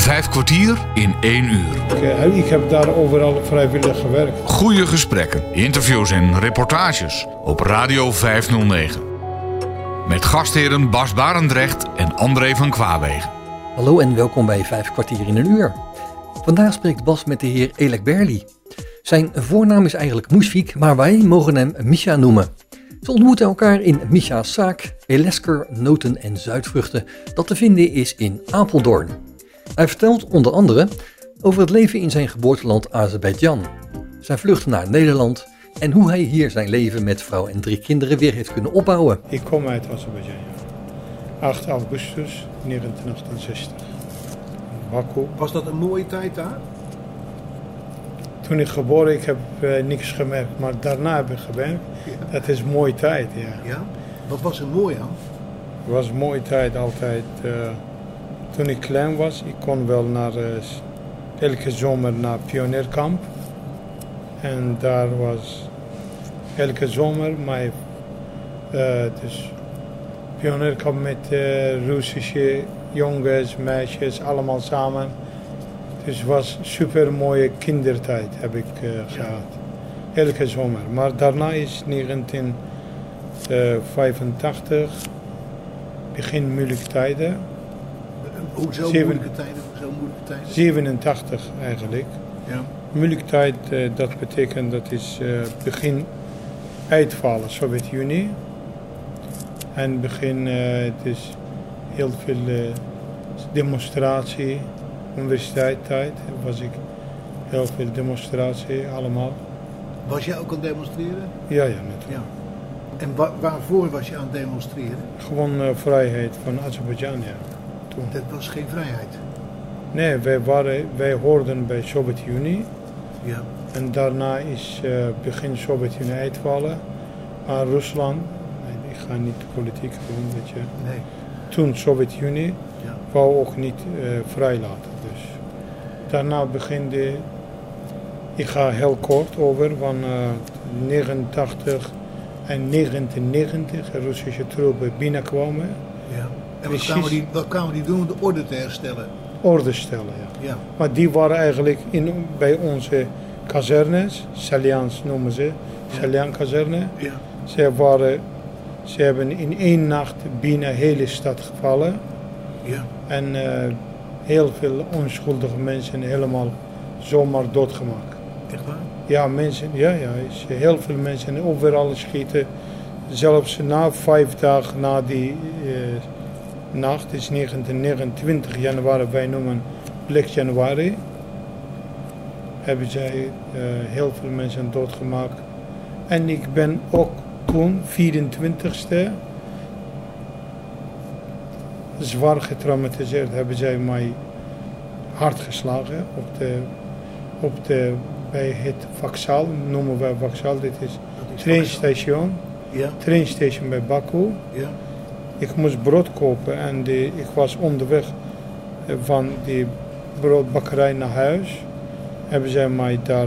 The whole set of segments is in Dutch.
Vijf kwartier in één uur. Ik, ik heb daar overal vrijwillig gewerkt. Goede gesprekken, interviews en reportages op Radio 509. Met gastheren Bas Barendrecht en André van Kwaabegen. Hallo en welkom bij Vijf kwartier in een uur. Vandaag spreekt Bas met de heer Elek Berli. Zijn voornaam is eigenlijk Moesvik, maar wij mogen hem Misha noemen. Ze ontmoeten elkaar in Misha's zaak, Elesker, noten en zuidvruchten, dat te vinden is in Apeldoorn. Hij vertelt onder andere over het leven in zijn geboorteland Azerbeidzjan, zijn vlucht naar Nederland en hoe hij hier zijn leven met vrouw en drie kinderen weer heeft kunnen opbouwen. Ik kom uit Azerbeidzjan. 8 augustus 1968. Baku. Was dat een mooie tijd daar? Toen ik geboren ik heb uh, niks gemerkt, maar daarna heb ik gemerkt. Ja. Dat is een mooie tijd, ja. Ja? Wat was er mooi aan? Het was een mooie tijd altijd. Uh, toen ik klein was, ik kon wel naar, uh, elke zomer naar pionierkamp. En daar was elke zomer mijn, dus pionierkamp met Russische jongens, meisjes, allemaal samen. Dus het was een super mooie kindertijd heb ik uh, gehad. Elke zomer. Maar daarna is 1985 begin moeilijke tijden. Hoezo Zeven- moeilijke tijden? Hoezo moeilijke tijden? 87 eigenlijk. Ja. Moeilijke tijd, eh, dat betekent dat is eh, begin uitvallen, Sovjet-Unie. En begin, eh, het is heel veel demonstratie, universiteitstijd was ik heel veel demonstratie allemaal. Was jij ook aan het demonstreren? Ja, ja, natuurlijk. Ja. En wa- waarvoor was je aan het demonstreren? Gewoon vrijheid van Azerbeidzjan, ja. Toen. Dat was geen vrijheid. Nee, wij, waren, wij hoorden bij Sovjet-Unie. Ja. En daarna is eh, begin Sovjet-Unie uitvallen aan Rusland. Nee, ik ga niet politiek doen, weet je. Nee. Toen Sovjet-Unie Ja. wou ook niet eh vrijlaten. Dus daarna beginde, ik ga heel kort over, van eh 89 en 1990 Russische troepen binnenkwamen, ja. En wat kwamen, die, wat kwamen die doen om de orde te herstellen? orde stellen. Ja. Ja. Maar die waren eigenlijk in, bij onze kazernes, Salians noemen ze, Salian kazerne. Ja. Ze, waren, ze hebben in één nacht bijna de hele stad gevallen. Ja. En eh, heel veel onschuldige mensen helemaal zomaar doodgemaakt. Echt waar? Ja, mensen, ja, ja, heel veel mensen overal schieten. Zelfs na vijf dagen na die eh, nacht, is 1929 januari, wij noemen Black Januari, hebben zij eh, heel veel mensen doodgemaakt. En ik ben ook toen, 24ste, zwaar getraumatiseerd, hebben zij mij hard geslagen op de, op de, bij het Vaksal, noemen wij Vaksal, dit is is trainstation, Ja. trainstation bij Baku. Ja. Ik moest brood kopen en ik was onderweg eh, van die broodbakkerij naar huis. Hebben zij mij daar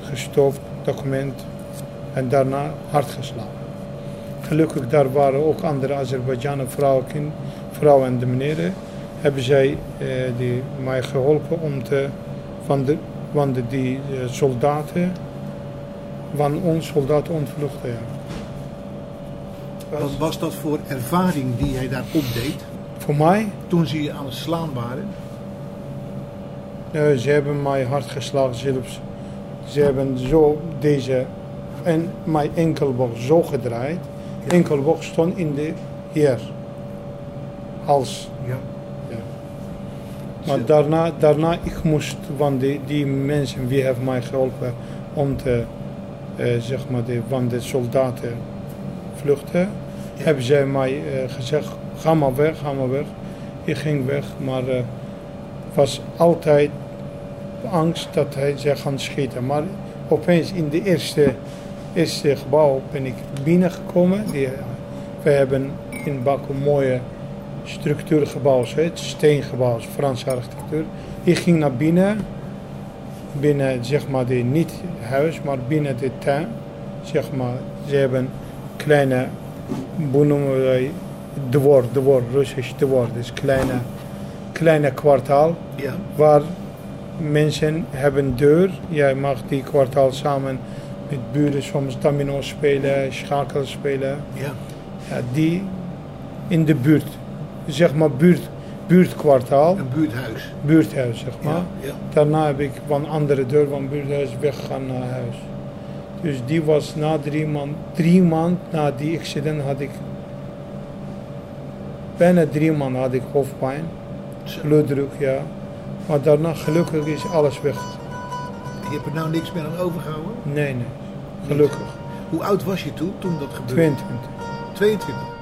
gestopt, document, en daarna hard geslagen. Gelukkig daar waren ook andere Azerbeidzjanen vrouwen, vrouwen en de meneren. Hebben zij eh, die, mij geholpen om te, van de, van de, die eh, soldaten, van ons soldaten ontvluchten. Ja. Wat was dat voor ervaring die jij daar opdeed Voor mij toen ze je aan het slaan waren? Nee, ze hebben mij hard geslagen zelfs. Ze hebben zo deze en mijn enkelboog zo gedraaid. Enkelboog stond in de hier. Hals. Ja. Maar daarna, daarna ik moest, want die, die mensen wie hebben mij geholpen om te, eh, zeg maar, de, van de soldaten vluchten, hebben zij mij eh, gezegd, ga maar weg, ga maar weg. Ik ging weg, maar eh was altijd angst dat hij ze gaan schieten. Maar opeens in de eerste, eerste gebouw ben ik binnengekomen. Die, we hebben in Baku mooie structuurgebouwen, het steengebouw, Franse architectuur. Ik ging naar binnen, binnen zeg maar de, niet huis, maar binnen de tuin. Zeg maar, ze hebben kleine, noemen wij, dwor, dwor, Russisch dwor, dus kleine kleine kwartaal Ja. waar mensen hebben deur. Jij mag die kwartaal samen met buren soms domino spelen, schakel spelen. Ja. Ja, die in de buurt, zeg maar buurt, buurtkwartaal, Een buurthuis. buurthuis zeg maar. Ja. ja. Daarna heb ik van andere deur van buurthuis weggegaan naar huis. Dus die was na drie maanden, drie maanden na die accident had ik, bijna drie maanden had ik hoofdpijn, bloeddruk ja. Maar daarna gelukkig is alles weg. Je hebt er nou niks meer aan overgehouden? Nee, nee, gelukkig. Hoe oud was je toen, toen dat gebeurde? 22. 22.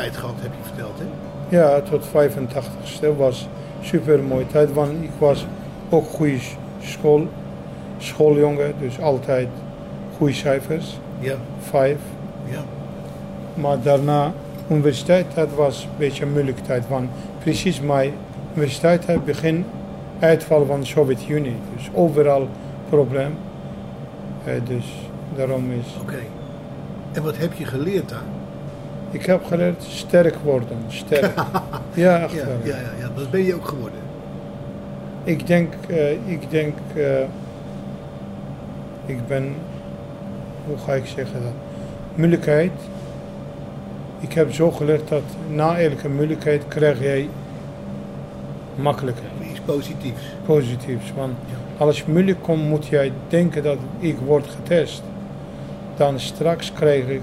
Kindertijd gehad, heb je verteld, hè? Ja, tot 85ste was super mooie tijd, want ik was ook goede school, schooljongen, dus altijd goede cijfers, Ja. vijf. Ja. Maar daarna universiteit, dat was een beetje een moeilijke tijd, want precies mijn universiteit het begin uitval van de Sovjet-Unie, dus overal probleem. Eh, dus daarom is, Oké. En wat heb je geleerd daar? Ik heb geleerd sterk worden, sterk. ja, echt Ja, ja, dat ben je ook geworden. Ik denk, eh, ik denk, eh, ik ben, hoe ga ik zeggen dat? Moeilijkheid. Ik heb zo geleerd dat na elke moeilijkheid krijg jij makkelijkheid, Iets positiefs. positiefs. Want Ja. als het moeilijk komt, moet jij denken dat ik word getest. Dan straks krijg ik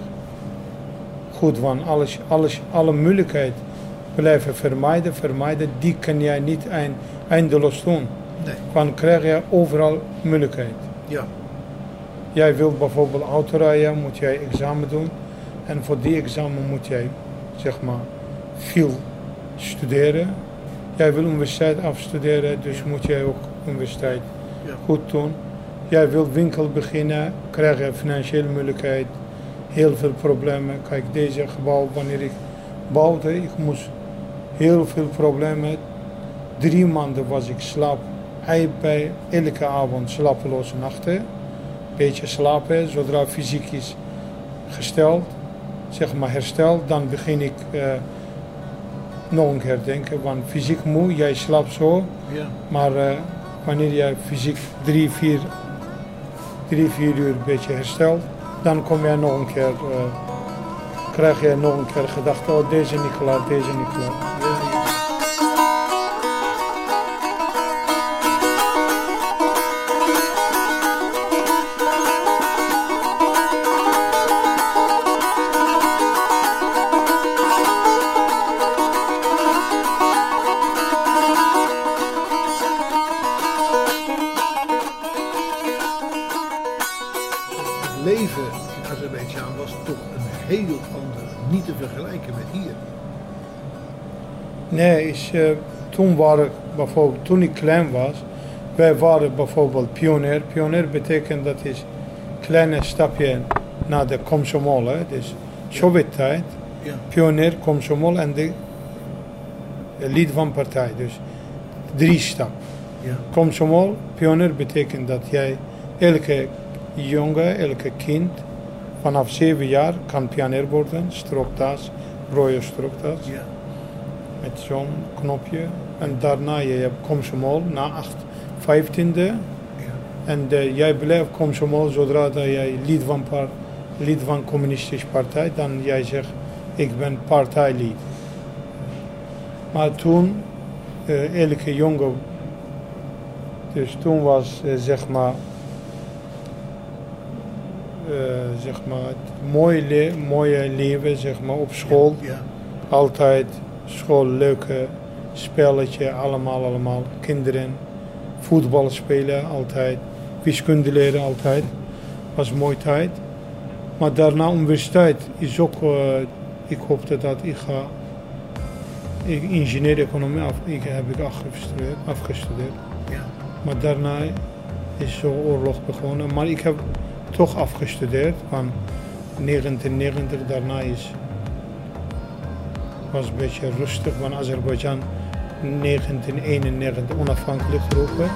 goed, want alles, alles, alle moeilijkheid blijven vermijden, vermijden, die kan jij niet eind, eindeloos doen. Nee. Dan krijg je overal moeilijkheid. Ja. Jij wilt bijvoorbeeld autorijden, moet jij examen doen. En voor die examen moet jij, zeg maar, veel studeren. Jij wil universiteit afstuderen, dus moet jij ook universiteit Ja. goed doen. Jij wilt winkel beginnen, krijg je financiële moeilijkheid. Heel veel problemen. Kijk, deze gebouw, wanneer ik bouwde, ik moest heel veel problemen. Drie maanden was ik slaap, ei bij elke avond slapeloze nachten. Beetje slapen, zodra fysiek is gesteld, zeg maar hersteld, dan begin ik eh, nog een keer denken. Want fysiek moe, jij slaapt zo, Ja. maar eh, wanneer jij fysiek drie, vier, drie, vier uur een beetje herstelt, dan kom jij nog een keer, eh, krijg je nog een keer gedachte, oh deze niet klaar, deze niet klaar. Is, toen waren bijvoorbeeld, toen ik klein was, wij waren bijvoorbeeld pionier. Pionier betekent dat is kleine stapje naar de komsomol, hè, dus Sovjet-tijd. Ja. Pionier, komsomol en de de lid van partij, dus drie stap. Ja. Komsomol, pionier betekent dat jij elke jongen, elke kind vanaf zeven jaar kan pionier worden, stropdas, rode stropdas Ja. Met zo'n knopje. En daarna je hebt komsomol na 8, 15e. Ja. En jij blijft komsomol zodra dat jij lid van, par, lid van communistische partij, dan jij zegt ik ben partijlid. Maar toen, eh, elke jongen, dus toen was eh, zeg maar, eh, zeg maar het mooie, le- mooie leven zeg maar, op school Ja. altijd school, leuke spelletje, allemaal, allemaal. Kinderen, voetbal spelen altijd, wiskunde leren altijd. Was een mooie tijd. Maar daarna universiteit is ook, eh, ik hoopte dat ik ga, ik, ingenieur economie af, ik, heb ik afgestudeerd, afgestudeerd. Ja. Maar daarna is zo oorlog begonnen. Maar ik heb toch afgestudeerd van 1990. Daarna is, was een beetje rustig, want Azerbeidzjan 1991 onafhankelijk geroepen.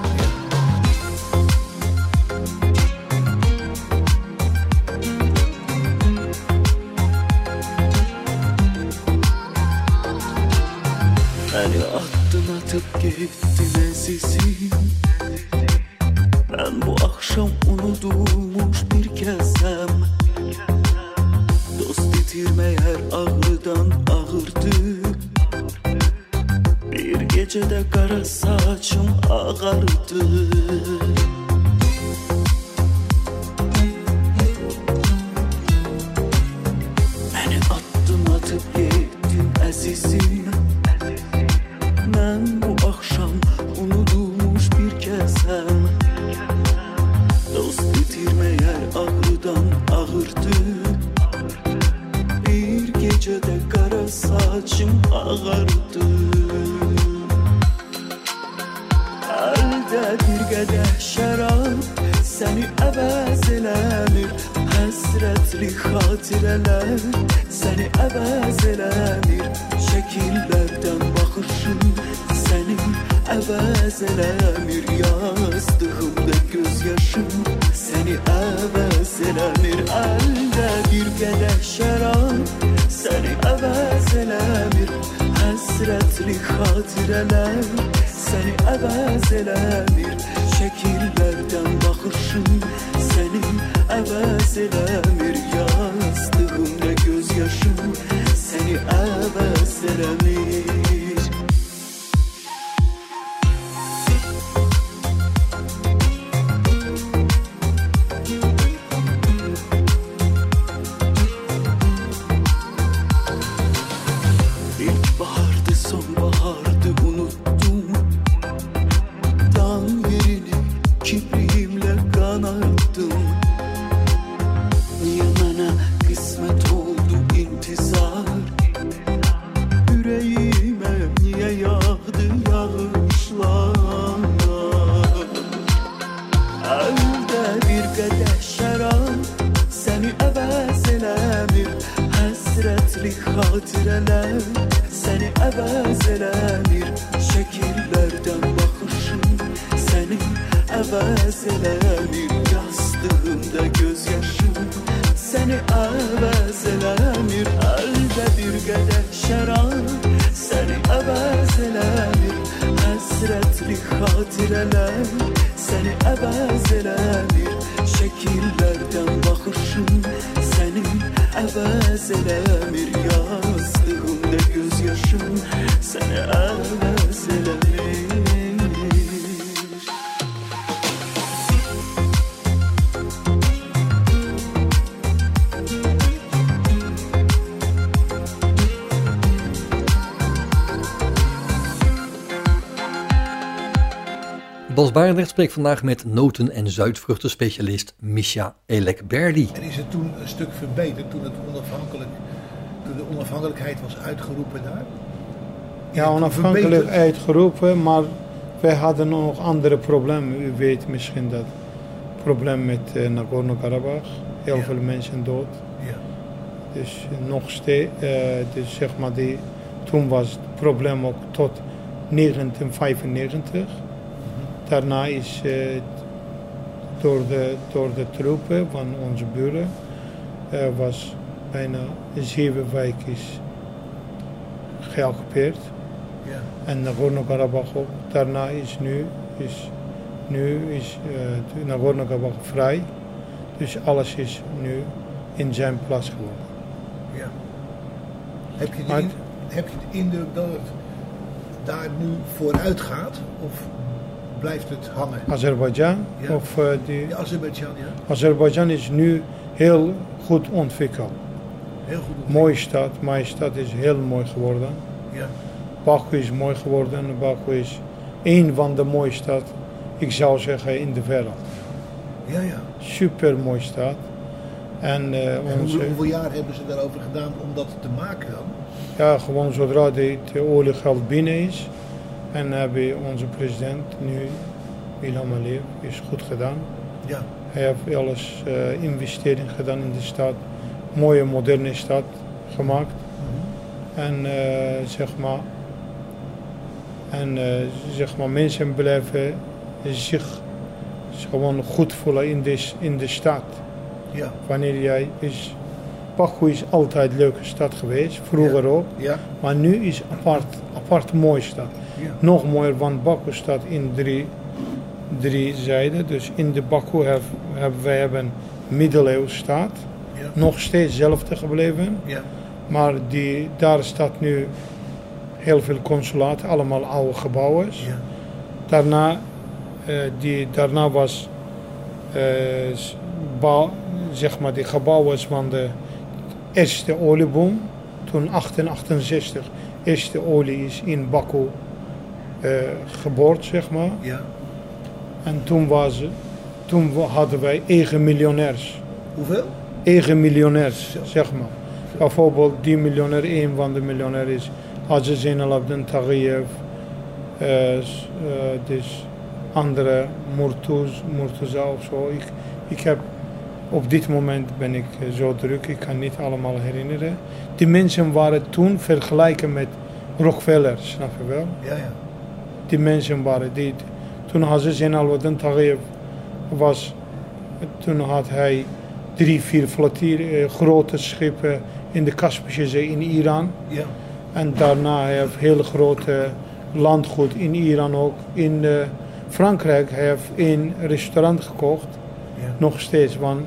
Beni attın atıp gittin ezizim Həsrətli xatirələr Səni əvəz eləmir Şəkillərdən baxışın Səni əvəz eləmir Yazdığımda göz yaşım Səni əvəz eləmir Əldə bir qədəh şərab Səni əvəz eləmir Həsrətli xatirələr Səni əvəz eləmir Şəkillərdən baxışın Səni əvəzələ bir yazdığımda gözyaşım sənə əvəzələ bir Bas Barendrecht spreekt vandaag met noten- en zuidvruchtenspecialist Misha Elekberdi. En is het toen een stuk verbeterd toen, het onafhankelijk, toen de onafhankelijkheid was uitgeroepen daar? Ja, onafhankelijk verbeterd? uitgeroepen, maar wij hadden nog andere problemen. U weet misschien dat probleem met eh, Nagorno-Karabakh. Heel Ja. veel mensen dood. Ja. Dus nog steeds, eh, dus zeg maar, die, toen was het probleem ook tot 1995. Daarna is eh, door, de, door de troepen van onze buren, was bijna zeven wijken is geoccupeerd. Ja. En Nagorno-Karabakh ook. Daarna is nu, is, nu is eh, Nagorno-Karabakh vrij. Dus alles is nu in zijn plaats geworden. ja. Heb, je de in- heb je de indruk dat het daar nu vooruit gaat? Of blijft het hangen? Azerbeidzjan, Ja. of eh, die, Ja, Azerbeidzjan, ja. Azerbeidzjan is nu heel goed ontwikkeld. Heel goed. ontwikkeld. Mooie stad, mijn stad is heel mooi geworden. Ja. Baku is mooi geworden. Baku is één van de mooiste stad, ik zou zeggen, in de wereld. Ja, ja. Super mooie stad. En eh, En onze, hoeveel, hoeveel jaar hebben ze daarover gedaan om dat te maken dan? ja, gewoon zodra de, de oliegeld binnen is. En hebben onze president nu Ilham Aliyev, is goed gedaan. Ja. Hij heeft alles eh investering gedaan in de stad. Mooie moderne stad gemaakt. En eh, zeg maar. En eh, zeg maar, mensen blijven zich gewoon goed voelen in de, in de stad. Ja. Wanneer jij is. Baku is altijd een leuke stad geweest, vroeger ook. Ja. Maar nu is apart, apart mooie stad. Nog mooier, want Baku staat in drie, drie zijden. Dus in de Baku heb, hebben wij hebben middeleeuws staat. Ja. Nog steeds hetzelfde gebleven. Ja. Maar die, daar staat nu heel veel consulaten, allemaal oude gebouwen. Ja. Daarna, eh, die, daarna was, eh, bouw- zeg maar, die gebouwen van de eerste olieboom. Toen 1868, eerste olie is in Baku geboord, zeg maar. Ja. En toen, was, toen hadden wij eigen miljonairs. Hoeveel? eigen miljonairs, zeg maar. Bijvoorbeeld die miljonair, een van de miljonair is Haji Zainal Abdin Taghiyev, eh, s- eh, dus andere Murtuz, Murtuza of zo. Ik, ik heb, op dit moment ben ik eh, zo druk, ik kan niet allemaal herinneren. Die mensen waren toen vergelijken met Rockefeller, snap je wel? Ja, ja. Die mensen waren die toen Zainal Abdin Taghiyev was, toen had hij drie, vier flotieren, grote schepen in de Kaspische Zee in Iran. Ja. En daarna hij heeft heel grote landgoed in Iran ook. In eh, Frankrijk hij heeft een restaurant gekocht, Ja. nog steeds. Want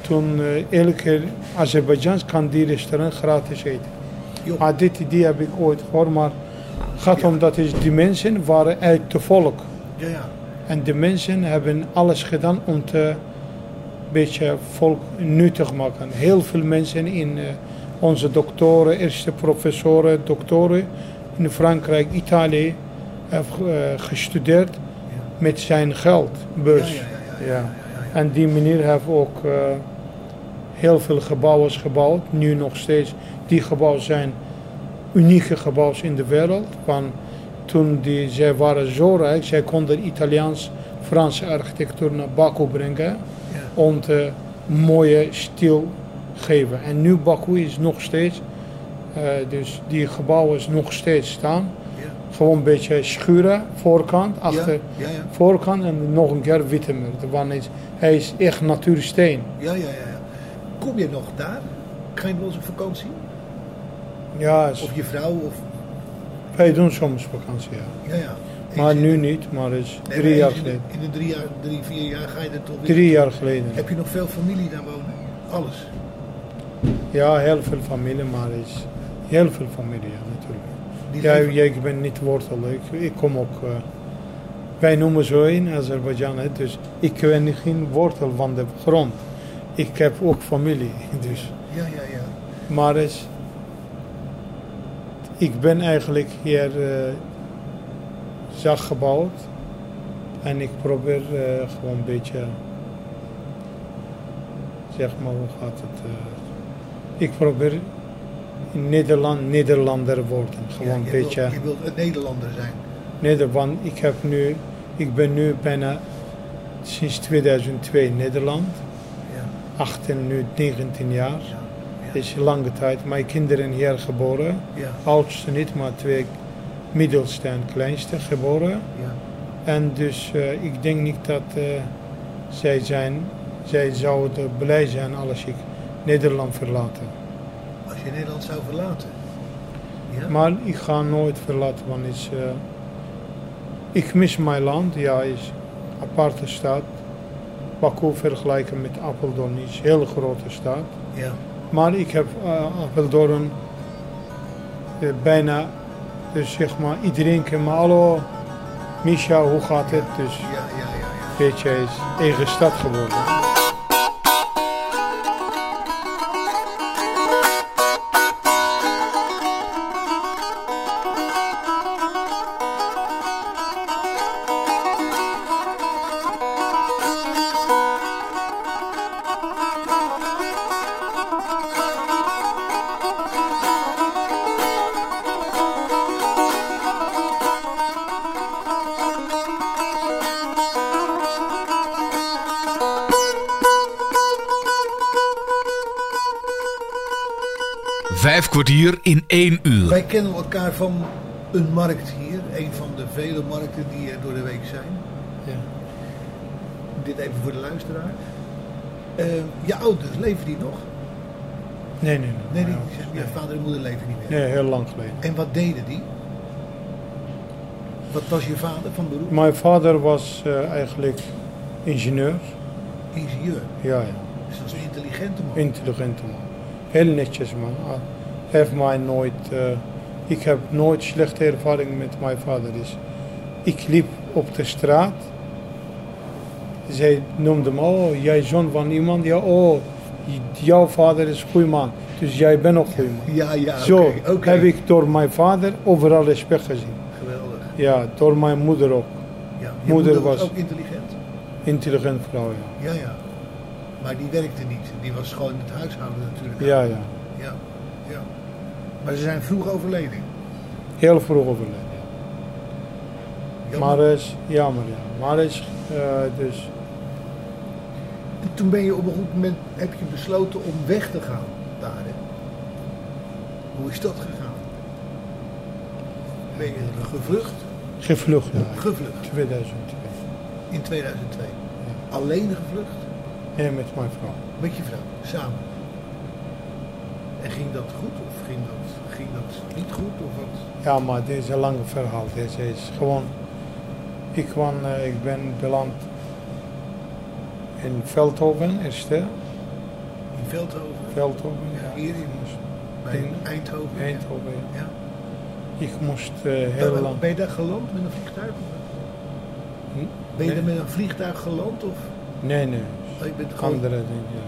toen eh, elke keer Azerbeidzjans kan die restaurant gratis eten. Maar dit idee heb ik ooit gehoord, maar gaat om dat is, die mensen waren uit het volk. Ja, ja. En de mensen hebben alles gedaan om te een beetje volk nuttig maken. Heel veel mensen in eh, onze doktoren, eerste professoren, doktoren in Frankrijk, Italië, hebben eh, gestudeerd met zijn geld, beurs. Ja. En die meneer heeft ook eh, heel veel gebouwen gebouwd, nu nog steeds. Die gebouwen zijn unieke gebouwen in de wereld. Want toen die, zij waren zo rijk, zij konden Italiaans, Franse architectuur naar Baku brengen om te mooie stil geven. En nu Baku is nog steeds, eh, dus die gebouwen is nog steeds staan. Ja. Gewoon een beetje schuren, voorkant, achter, Ja, ja, ja. voorkant en nog een keer witte muur. Want hij is, echt natuursteen. Ja, ja, ja. Kom je nog daar? Ga je op vakantie? Ja, is- Of je vrouw? Of... wij doen soms vakantie, ja. Ja, ja. Maar nu niet, maar is Nee, drie maar jaar eens in de- geleden. In de drie, jaar, drie, vier jaar ga je er toch weer. Drie jaar geleden. Heb je nog veel familie daar wonen? Alles. Ja, heel veel familie, maar is heel veel familie, ja, natuurlijk. Die Ja, leven- ja, ik ben niet wortel. Ik, ik kom ook. eh, wij noemen zo in Azerbeidzjan, dus ik ben geen wortel van de grond. Ik heb ook familie, dus. Ja, ja, ja. Maar is, ik ben eigenlijk hier zacht gebouwd en ik probeer eh, gewoon een beetje, zeg maar, hoe gaat het? eh, ik probeer in Nederland Nederlander worden, gewoon Ja, een je beetje. Wilt, je wilt een Nederlander zijn. Nederland, ik heb nu, ik ben nu bijna sinds 2002 in Nederland, Ja, 18, nu 19 jaar. ja. Is lange tijd. Mijn kinderen hier geboren. ja, Oudste niet, maar twee middelste en kleinste geboren. ja. En dus eh, ik denk niet dat eh, zij zijn, zij zouden blij zijn als ik Nederland verlaten. Als je Nederland zou verlaten. Ja? Maar ik ga nooit verlaten, want is, eh, ik mis mijn land. Ja, is aparte stad. Baku vergelijken met Apeldoorn is een heel grote stad. ja. Maar ik heb uh, Apeldoorn eh, bijna, dus zeg maar, iedereen kent me. Hallo, Misha, hoe gaat het? Dus Ja, ja, ja, ja. weet je, hij is eigen stad geworden. Vijf kwartier in één uur. Wij kennen elkaar van een markt hier. Een van de vele markten die er door de week zijn. Ja. Dit even voor de luisteraar. Eh, je ouders, leven die nog? Nee, nee, Nee, nee. die, nee. je vader en moeder leven niet meer. Nee, heel lang geleden. En wat deden die? Wat was je vader van beroep? Mijn vader was eh, eigenlijk ingenieur. Ingenieur. Ja, ja. Dus dat is een intelligente man. Intelligente man. Heel netjes man. Ah, Heeft mij nooit... eh, ik heb nooit slechte ervaring met mijn vader. Dus ik liep op de straat. Zij noemde me, oh, jij zoon van iemand. Ja, oh, jouw vader is een goeie man. Dus jij bent ook een goeie man. Ja, ja. Zo heb ik door mijn vader overal respect gezien. Geweldig. Ja, door mijn moeder ook. Ja. Moeder was- ook intelligent? Intelligent vrouw, ja. Ja, ja. Maar die werkte niet. Die was gewoon het huishouden natuurlijk. Ja, ja. Ja, ja. Maar ze zijn vroeg overleden. Heel vroeg overleden. Jammer. Maar is jammer, ja. Maar is eh, dus... En toen ben je op een goed moment, heb je besloten om weg te gaan daar. Hè? Hoe is dat gegaan? Ben je gevlucht? Gevlucht, ja. Gevlucht 2002. in 2002. Alleen gevlucht? En met mijn vrouw. Met je vrouw, samen. En ging dat goed of ging dat, ging dat niet goed? Of wat? Ja, maar dit is een lang verhaal. Deze is gewoon... Ik, kwam, eh, ik ben beland in Veldhoven, eerst. hè. In Veldhoven? Veldhoven, Ja, ja. hier in, bij In Eindhoven? ja. Eindhoven. ja. Ja. Ik moest eh, heel Ben- lang... Ben je daar geland met een vliegtuig? Hm? Ben je Nee. daar met een vliegtuig geland? Of? Nee, nee. Bent gewoon... Andere dingen, ja.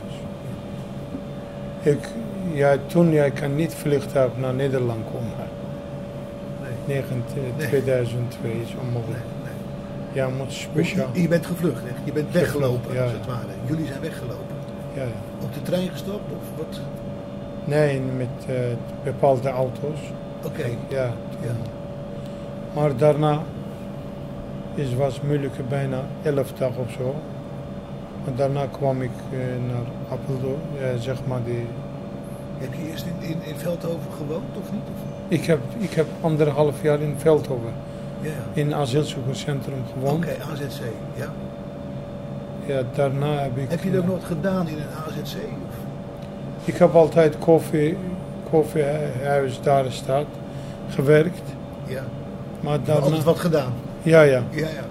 Ik, ja, toen, jij kan niet vliegtuig naar Nederland komen. Nee, 19, Nee. 2002 is nee, onmogelijk. nee. Ja, moet speciaal. Je bent gevlucht, hè? Je bent weggelopen, ja, als het ware. Jullie zijn weggelopen. Ja, ja. Op de trein gestapt of wat? Nee, met eh, bepaalde auto's. Oké. Ja. Ja. Maar daarna is, was moeilijk, bijna 11 dagen of zo. En daarna kwam ik eh, naar Apeldoorn, ja, zeg maar die... Heb je eerst in, in, in Veldhoven gewoond of niet? Ik heb, ik heb anderhalf jaar in Veldhoven, Ja, in asielzoekerscentrum gewoond. Oké, AZC. Ja. Ja, daarna heb ik... Heb je dat nog gedaan in een AZC? Of? Ik heb altijd koffie, koffiehuis daar staat, gewerkt. Ja. Maar hebt altijd daarna... wat gedaan. Ja, ja. Ja, ja.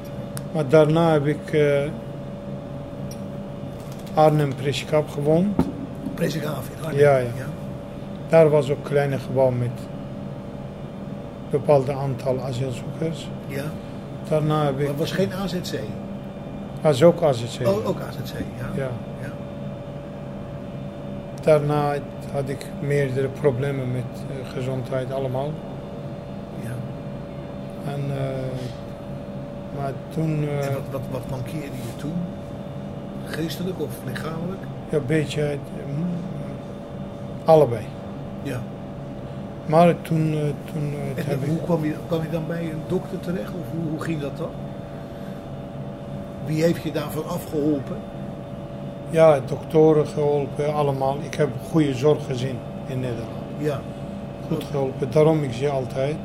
Maar daarna heb ik eh Arnhem Presikap gewoond. Presikhaven in Arnhem. Ja, ja. Daar was ook een kleine gebouw met bepaald aantal asielzoekers. Ja. Daarna heb Maar ik... het was geen AZC. was ook AZC. Oh, ook AZC, ja. Ja. Ja. Daarna had ik meerdere problemen met eh, gezondheid allemaal. ja. En, eh, maar toen... eh, En wat, wat, wat mankeerde je toen? Geestelijk of lichamelijk? ja, een beetje... eh, allebei. Ja. Maar toen... eh, toen eh, En heb ik... hoe kwam je, kwam je dan bij een dokter terecht? Of hoe, hoe ging dat dan? Wie heeft je daarvan afgeholpen? Ja, doktoren geholpen, allemaal. Ik heb goede zorg gezien in Nederland. Ja. Goed geholpen. Daarom ik zie altijd.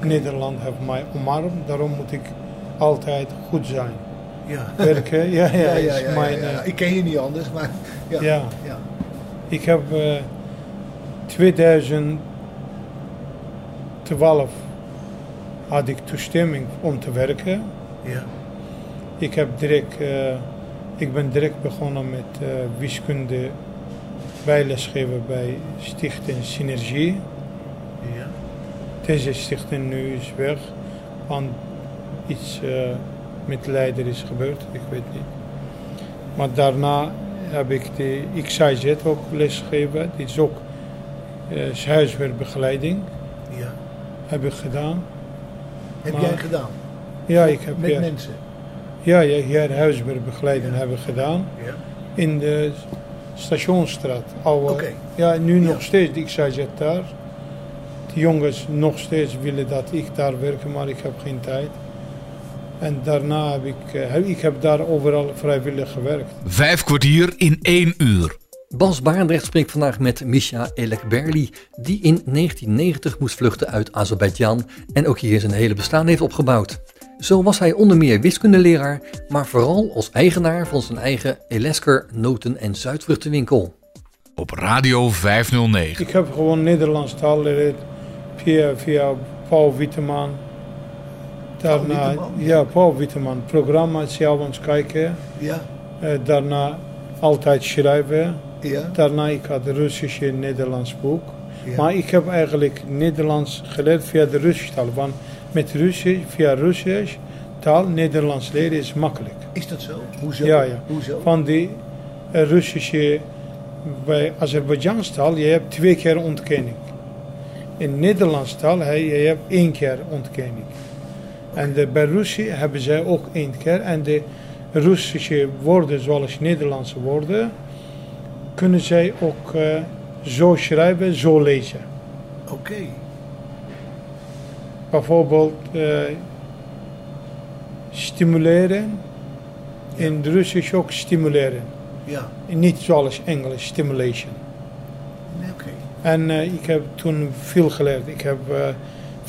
Nederland heeft mij omarmd. Daarom moet ik altijd goed zijn. Ja. Werken, ja, ja, Ja, mijn... eh, Ik ken je niet anders, maar ja. Ja. ja. Ik heb eh 2012 had ik toestemming om te werken. Ja. Ik, heb direct, eh, ik ben direct begonnen met eh, wiskunde bijlesgeven bij Stichting Synergie. ja. Deze stichting nu is weg, want iets eh, met leider is gebeurd, ik weet niet. Maar daarna heb ik de XIZ ook lesgegeven, dit is ook eh, huiswerkbegeleiding, ja. heb ik gedaan. Heb Maar- jij gedaan? Ja, ik heb Met ja, mensen? ja, ja, hier huiswerkbegeleiding Ja. heb ik gedaan Ja. in de Stationsstraat. Oude, Oké. Ja, nu Ja. nog steeds de XIZ daar. De jongens nog steeds willen dat ik daar werk, maar ik heb geen tijd. En daarna heb ik, eh, heb- ik heb daar overal vrijwillig gewerkt. Vijf kwartier in één uur. Bas Barendrecht spreekt vandaag met Misha Elekberli, die in 1990 moest vluchten uit Azerbeidzjan en ook hier zijn hele bestaan heeft opgebouwd. Zo was hij onder meer wiskundeleraar, maar vooral als eigenaar van zijn eigen Elesker noten- en zuidvruchtenwinkel. Op Radio 509. Ik heb gewoon Nederlands taal geleerd via, via Paul Witteman. Daarna, Witteman? ja, Paul Witteman. Programma s'avonds kijken. Ja, Eh, daarna altijd schrijven. ja, Daarna ik had Russisch en Nederlands boek. ja. Maar ik heb eigenlijk Nederlands geleerd via de Russische taal. Want met Russisch, via Russisch taal Nederlands leren is makkelijk. Is dat zo? Hoezo? Ja, ja. Hoezo? Van die eh, Russische, bij Azerbeidzjaans taal, je hebt twee keer ontkenning. In Nederlands taal, je hebt één keer ontkenning. En de, bij Russisch hebben zij ook één keer. En de Russische woorden, zoals Nederlandse woorden, kunnen zij ook eh, zo schrijven, zo lezen. Oké. Bijvoorbeeld eh, stimuleren. In het Russisch ook stimuleren. Ja. Niet zoals Engels, stimulation. Oké. En eh, ik heb toen veel geleerd. Ik heb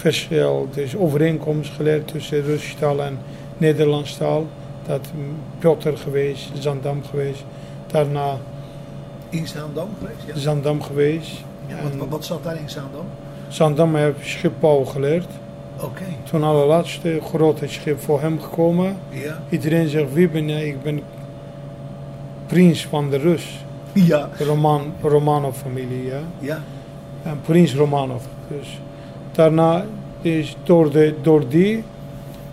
verschil, dus overeenkomst geleerd tussen Russische taal en Nederlands taal. Dat Piotr geweest, Zandam geweest. Daarna In Zaandam geweest? Ja. Zandam geweest. ja wat, wat, wat zat daar in Zaandam? Zandam heb schipbouw geleerd. Oké. Toen allerlaatste grote schip voor hem gekomen. Ja. Iedereen zegt, wie ben jij? Ik ben prins van de Rus. Ja. Roman, Romanov-familie, ja. Ja. En prins Romanov. Dus daarna is door, de, door, die,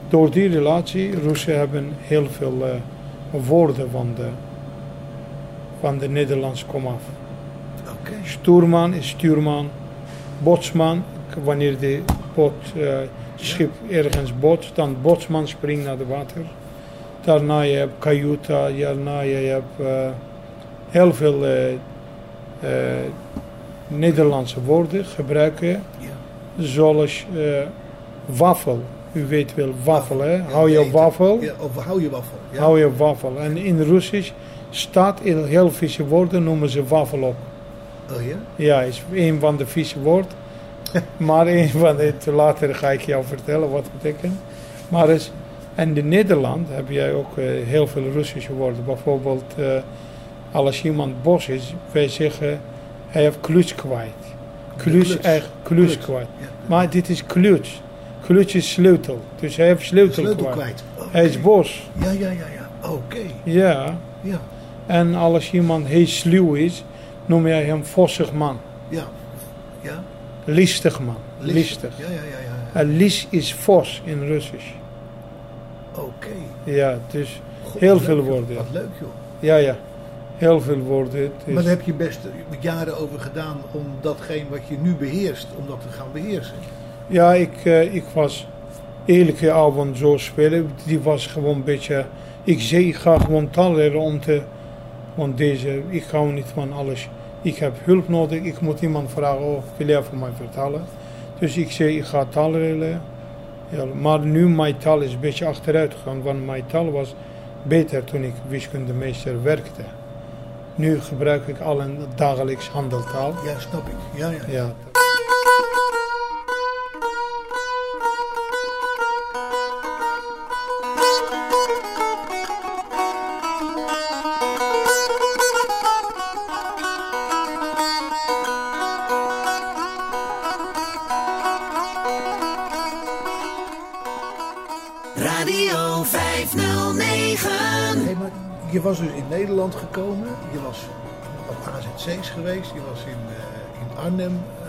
door die relatie, Russen hebben heel veel eh, woorden van de, van de Nederlands komaf. Oké. Stuurman is stuurman, botsman, wanneer de boot, eh, schip ergens botst, dan botsman springt naar het water. Daarna je hebt kajuta, daarna je hebt eh, heel veel Nederlandse woorden gebruiken, Ja. Zoals eh, wafel. U weet wel wafel, hè? Hou je wafel, Ja, of hou je wafel. Ja. hou je wafel. En in Russisch staat in heel veel woorden noemen ze wafel op. Oh ja? Ja, is een van de vieze woord. maar een van de, later ga ik jou vertellen wat het betekent. Maar is, en in Nederland heb jij ook eh, heel veel Russische woorden. Bijvoorbeeld, eh, als iemand bos is, wij zeggen, hij heeft kluts kwijt. Kluts. echt Kluts. kwijt. Ja. Maar dit is kluts. Kluts is sleutel. Dus hij heeft sleutel, Sleutel kwijt. Hij is bos. Ja, ja, ja, ja. Oké. Ja. Ja. En als iemand heel sluw is, noem jij hem vossig man. Ja. Ja. Listig man. Listig. Listig. Ja, ja, ja, ja. En lis is vos in Russisch. Oké. Ja, dus God, Heel veel leuk, woorden, ja. Wat leuk, joh. ja, ja. Heel veel woorden. Het is- Maar daar heb je best jaren over gedaan om datgene wat je nu beheerst, om dat te gaan beheersen. Ja, ik, eh, ik was elke avond zo spelen. Die was gewoon een beetje... Ik zei, ik ga gewoon taal leren om te... Want deze, ik hou niet van alles. Ik heb hulp nodig. Ik moet iemand vragen, oh, wil jij voor mij vertalen? Dus ik zei, ik ga taal leren. Ja, maar nu mijn taal is een beetje achteruit gegaan. Want mijn taal was beter toen ik wiskundemeester werkte. Nu gebruik ik al een dagelijks handeltaal. Ja, snap ik. Ja, ja. Ja. Was dus in Nederland gekomen, je was op AZC's geweest, je was in, eh, in Arnhem eh,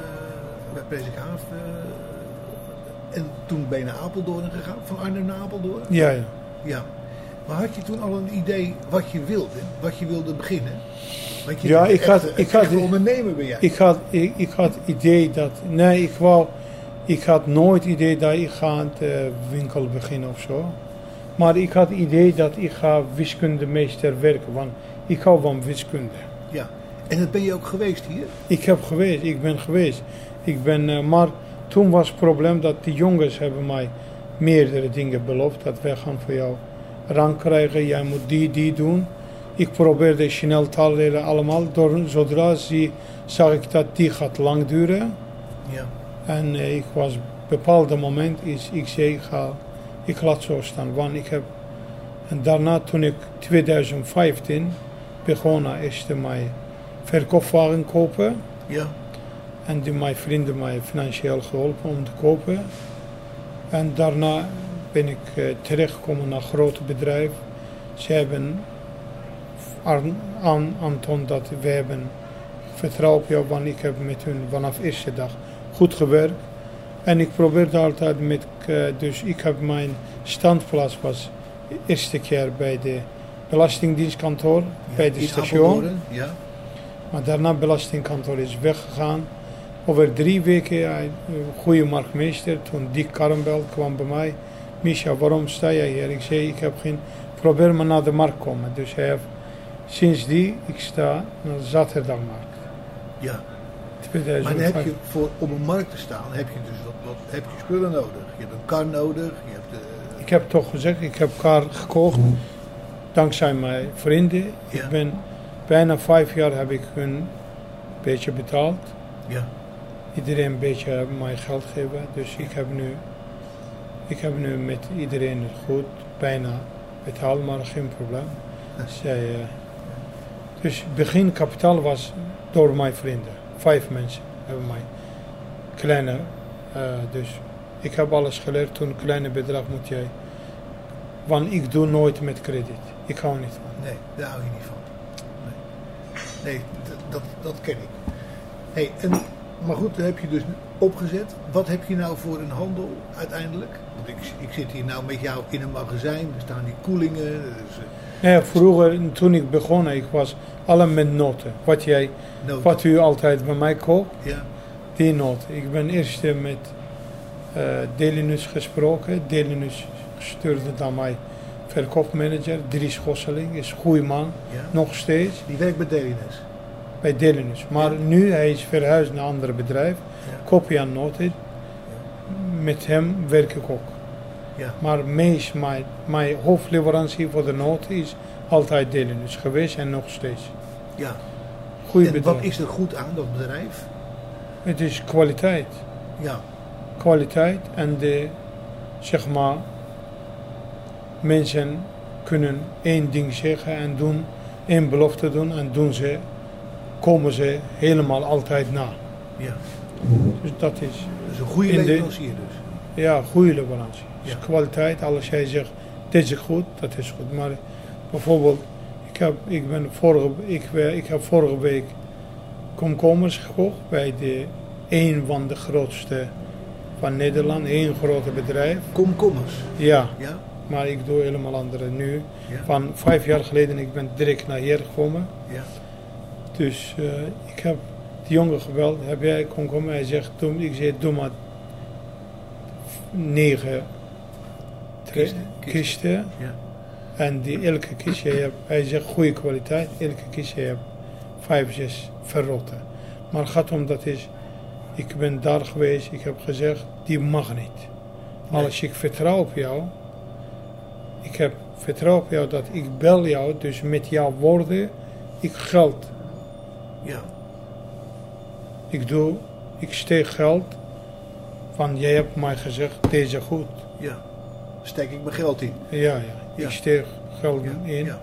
bij Presikhaaf en toen ben je naar Apeldoorn gegaan, van Arnhem naar Apeldoorn? Ja, ja. Ja. Maar had je toen al een idee wat je wilde, wat je wilde beginnen? Want je Ja, ik had- echt- ik had- een ondernemer ben jij. Ik had, ik, ik had idee dat, nee, ik wou, ik had nooit idee dat ik ga aan de winkel beginnen of zo. Maar ik had idee dat ik ga wiskundemeester werken, want ik hou van wiskunde. Ja. En dat ben je ook geweest hier? Ik heb geweest, ik ben geweest. Ik ben, eh, maar toen was het probleem dat die jongens hebben mij meerdere dingen beloofd. Dat wij gaan voor jou rang krijgen, jij moet die, die doen. ik probeerde snel taal leren allemaal. Door, zodra zie, zag ik dat die gaat lang duren. Ja. En eh, ik was bepaalde moment is ik zei ik ga ik laat zo staan want ik heb en daarna toen ik 2015 begonnen is mijn verkoopwagen kopen. Ja. en die mijn vrienden mij financieel geholpen om te kopen. En daarna ben ik eh, terechtgekomen naar grote bedrijf. Ze hebben aan, aan Anton dat we hebben vertrouwen op jou want ik heb met hun vanaf eerste dag goed gewerkt en ik probeerde altijd met, eh, dus ik heb mijn standplaats was de eerste keer bij de belastingdienstkantoor, Ja, bij de station. Ja. Maar daarna belastingkantoor is weggegaan. Over drie weken, een goede marktmeester, toen Dick Karrenbel kwam bij mij. Misha, waarom sta jij hier? Ik zei, ik heb geen, probeer maar naar de markt komen. Dus hij heeft, sinds die, ik sta naar de zaterdagmarkt. ja. Maar dan 2005. heb je voor, om een markt te staan, heb je dus heb je spullen nodig. Je hebt een kar nodig, je hebt eh, Ik heb toch gezegd, ik heb elkaar gekocht. Dankzij mijn vrienden. Ja. Ik ben bijna vijf jaar heb ik hun een beetje betaald. ja, Iedereen een beetje mij geld geven. Dus ik heb nu, ik heb nu met iedereen het goed, bijna betaald, maar geen probleem. Zij, eh, dus begin kapitaal was door mijn vrienden. Vijf mensen hebben mij kleine, dus ik heb alles geleerd. Toen een kleine bedrag moet jij, want ik doe nooit met krediet. Ik hou niet van. nee, daar hou je niet van. Nee, nee dat, dat ken ik. Hey, en, maar goed, dan heb je dus opgezet. Wat heb je nou voor een handel uiteindelijk? Want ik, ik zit hier nou met jou in een magazijn, er staan die koelingen. Dus, eh, Nee, vroeger, toen ik begon, ik was allemaal met noten. Wat, jij, noten. wat u altijd bij mij koopt. Ja, Die noot. Ik ben eerst met eh Delinus gesproken. Delinus stuurde dan mij verkoopmanager. Dries Gosseling is een goede man, ja. nog steeds, Die werkt bij Delines. bij Delinus. Maar nu hij is verhuisd naar een ander bedrijf. Ja. Kopie aan noten. Met hem werk ik ook. Ja. Maar meest mijn, mijn hoofdleverantie voor de noten is altijd Delinus geweest en nog steeds. ja. Goeie En bedrijf. wat is er goed aan dat bedrijf? Het is kwaliteit. Ja, kwaliteit en de, zeg maar, mensen kunnen één ding zeggen en doen, één belofte doen en doen ze, komen ze helemaal altijd na. ja. Dus dat is, een goede leverancier dus. ja, goede leverantie. Dus Ja. kwaliteit, als jij zegt, dit is goed, dat is goed. Maar bijvoorbeeld, ik heb, ik ben vorige, ik, we- ik heb vorige week komkommers gekocht bij de, een van de grootste van Nederland, één grote bedrijf. Komkommers. Ja, Ja, maar ik doe helemaal andere nu. ja, Van vijf jaar geleden ik ben direct naar hier gekomen. ja. Dus eh, ik heb die jongen gebeld, heb jij komkommer? Hij zegt, doe, ik zei, doe maar negen Kisten, kisten. Ja. En die elke kist, je hebt, hij zegt goede kwaliteit, elke kist je hebt vijf, zes verrotten. Maar het gaat om dat is, ik ben daar geweest, ik heb gezegd, die mag niet. Maar als ik vertrouw op jou, ik heb vertrouwen op jou dat ik bel jou, dus met jouw woorden, ik geld. ja. Ik doe, ik steek geld, van jij hebt mij gezegd, deze goed. ja. Steek ik mijn geld in. Ja, ja, Ja. ik steek geld Ja, in. ja.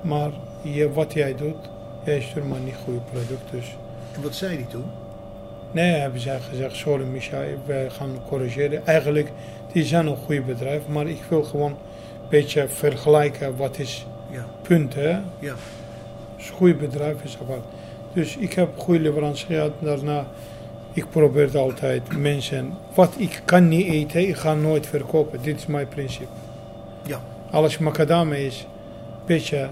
Maar je, wat jij doet, stuurt maar niet goede product. Dus En wat zei hij toen? nee, hebben zij gezegd, sorry Micha, wij gaan corrigeren. Eigenlijk, die zijn een goed bedrijf, maar ik wil gewoon een beetje vergelijken wat is Ja, punt, hè. ja, Dus een goed bedrijf is apart. Dus ik heb goede leverantie gehad. Daarna, ik probeerde altijd mensen, wat ik kan niet eten, ik ga nooit verkopen. Dit is mijn principe. ja. Als macadamia is een beetje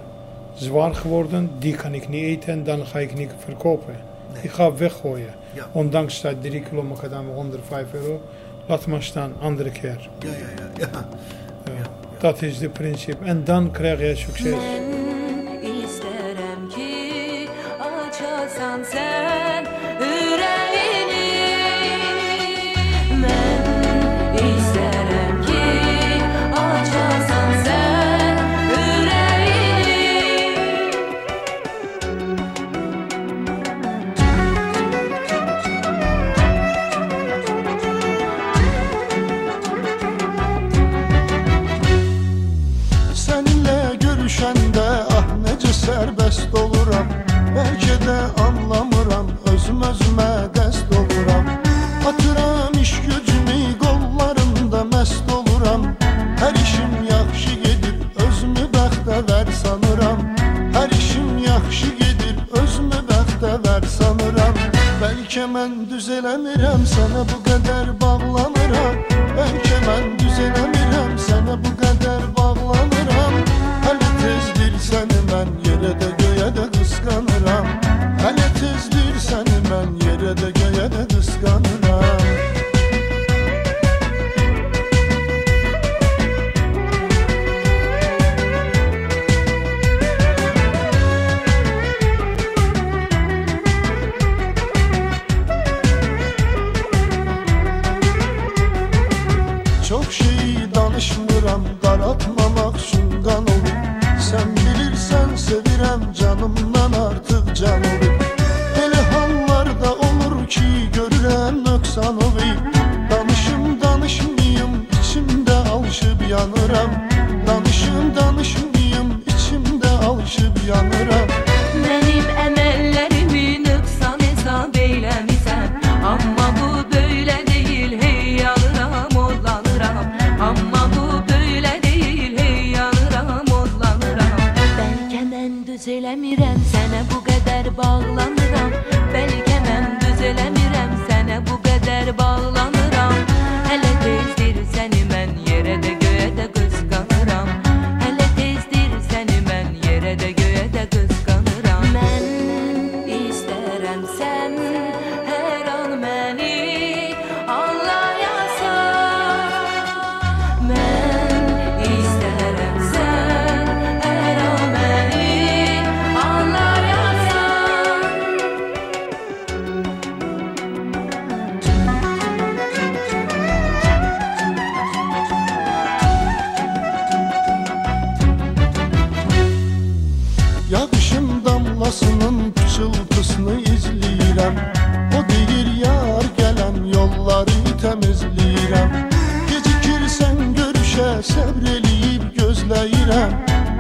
zwaar geworden, die kan ik niet eten en dan ga ik niet verkopen. Nee. Ik ga weggooien. Ja. Ondanks dat 3 kilo macadamia 105 euro, laat maar staan, andere keer. Ja, ja, ja. ja. Ja. Dat is de principe. En dan krijg je succes. the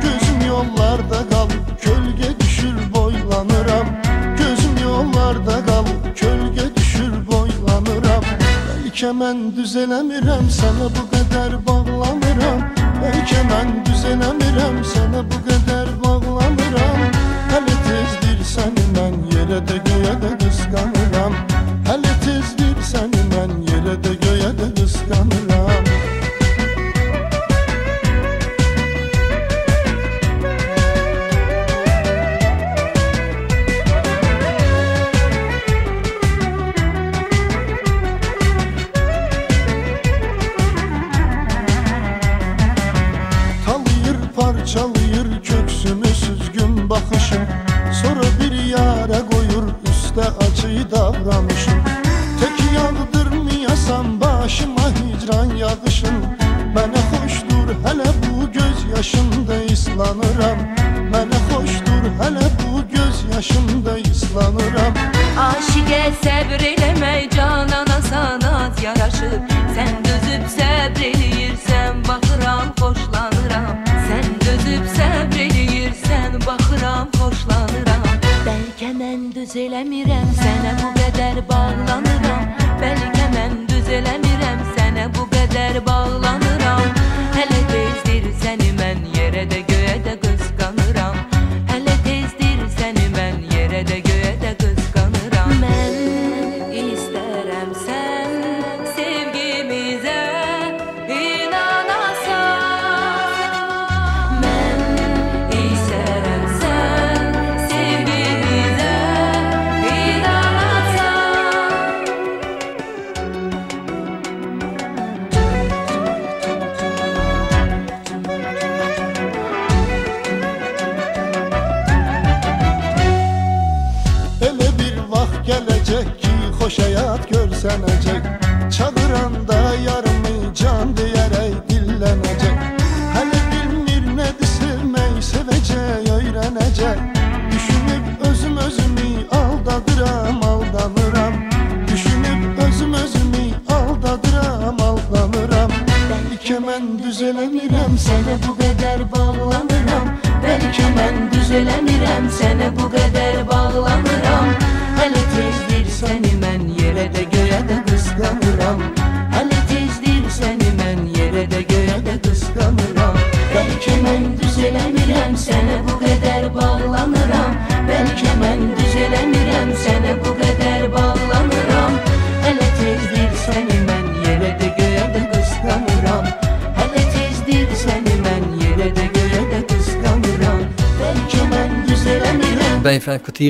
Gözüm yollarda kal Kölge düşür boylanıram. Gözüm yollarda kal Kölge düşür boylanıram. Belki mən düzelemirəm Sana bu kadar bağlanıram. Belki mən düzelemirəm Sana bu kadar bağlanıram. Hələ tezdir səni mən Yerə də göyə də qıskanıram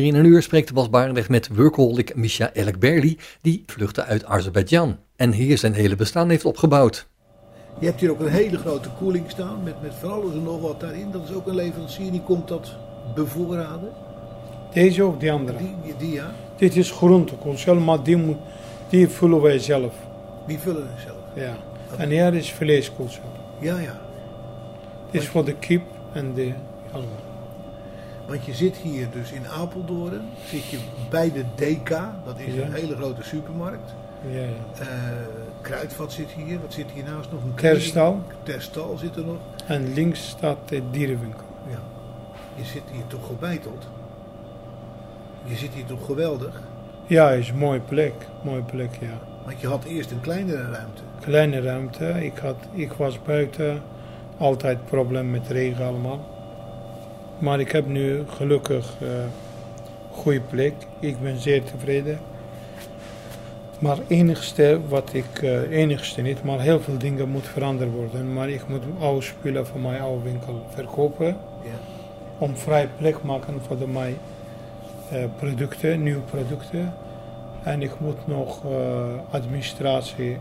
In een uur spreekt Bas Barendrecht met workaholic Misha Elekberli, die vluchtte uit Azerbeidzjan en hier zijn hele bestaan heeft opgebouwd. Je hebt hier ook een hele grote koeling staan met, met van alles en nog wat daarin. Dat is ook een leverancier die komt dat bevoorraden. Deze of die andere? Die, die, die, ja, Dit is groentekoolsel, maar die, moet, die vullen wij zelf. die vullen het zelf. Ja. En hier is vleeskoolsel. Ja, ja. Dit is voor de kip en de allemaal. Want je zit hier dus in Apeldoorn, zit je bij de DK, dat is Ja. een hele grote supermarkt. Ja, ja. Eh, Kruidvat zit hier, wat zit hiernaast nog? Een Terstal. Terstal zit er nog. En links staat de dierenwinkel. Ja. Je zit hier toch gebeiteld? Je zit hier toch geweldig? Ja, is een mooie plek. Mooie plek, ja. Want je had eerst een kleinere ruimte. Kleine ruimte. Ik, had, ik was buiten. Altijd probleem met regen allemaal. Maar ik heb nu gelukkig een goede plek. Ik ben zeer tevreden. Maar enigste wat ik, eh, enigste niet, maar heel veel dingen moeten veranderd worden. Maar ik moet oude spullen van mijn oude winkel verkopen. Ja. Om vrij plek maken voor de mijn eh, producten, nieuwe producten. En ik moet nog eh, administratie,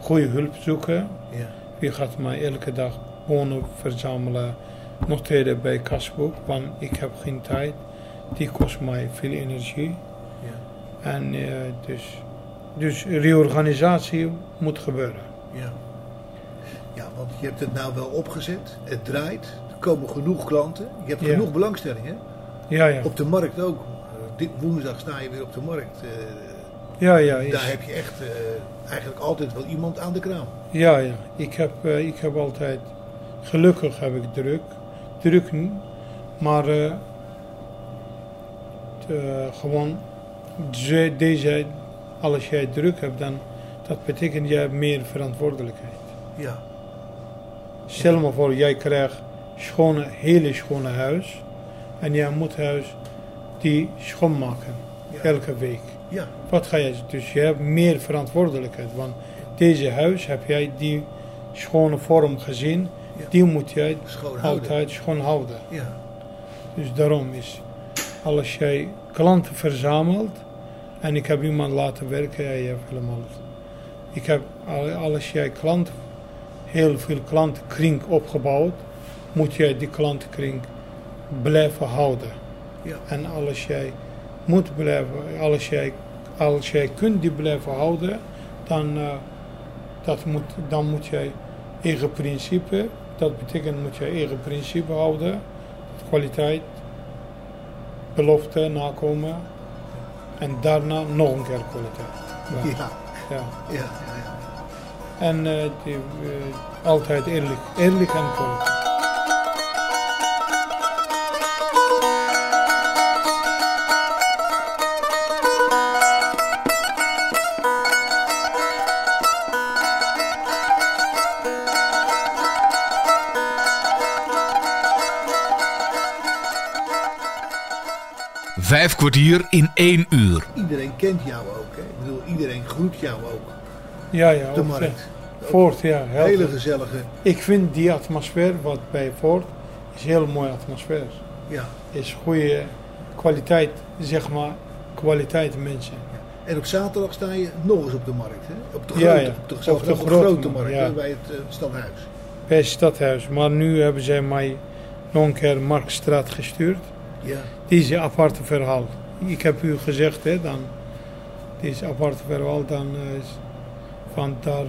goede hulp zoeken. Ja. Wie gaat mij elke dag bonen verzamelen, noteren bij kasboek, want ik heb geen tijd. Die kost mij veel energie. Ja. En eh, dus, dus reorganisatie moet gebeuren. Ja. Ja, want je hebt het nou wel opgezet. Het draait. Er komen genoeg klanten. Je hebt Ja. genoeg belangstelling, hè? Ja, ja. Op de markt ook. Eh, dit woensdag sta je weer op de markt. Eh, Ja, ja. Is, daar heb je echt eigenlijk altijd wel iemand aan de kraam. Ja, ja. Ik heb, ik heb altijd, gelukkig heb ik druk. Druk, maar eh, de- gewoon ze- deze, als jij druk hebt, dan dat betekent jij meer verantwoordelijkheid. Ja. Stel me voor, jij krijgt schone, hele schone huis en jij moet huis die schoonmaken Ja. elke week. Ja. Wat ga je dus je hebt meer verantwoordelijkheid, want deze huis heb jij die schone vorm gezien. Die moet jij altijd schoon houden. Ja. Dus daarom is, als jij klanten verzamelt en ik heb iemand laten werken, jij hebt helemaal. Ik heb, al- als jij klant, heel veel klantenkring opgebouwd, moet jij die klantenkring blijven houden. Ja. En als jij moet blijven, als jij, als jij kunt die blijven houden, dan, eh, dat moet, dan moet jij eigen principe, dat betekent moet je eigen principe houden, kwaliteit, belofte nakomen en daarna nog een keer kwaliteit. Ja. Ja. Ja. Ja. ja, ja. En eh, die, eh, altijd eerlijk, eerlijk en kwaliteit. Vijf kwartier in één uur. Iedereen kent jou ook. Hè? Ik bedoel, iedereen groet jou ook. Ja, ja. De op markt. Voort, ja. heel Hele gezellige. Ik vind die atmosfeer wat bij Voort is een heel mooie atmosfeer. Ja. Is goede kwaliteit, zeg maar, kwaliteit mensen. En op zaterdag sta je nog eens op de markt. Hè? Op de grote, ja. Op de, Op zelfs de op de grote grote markt, ja. bij het eh, stadhuis. Bij het stadhuis. Maar nu hebben zij mij nog een keer Marktstraat gestuurd. Ja. Een aparte verhaal. Ik heb u gezegd, hè, dan. Is een aparte verhaal. Dan eh, is van daar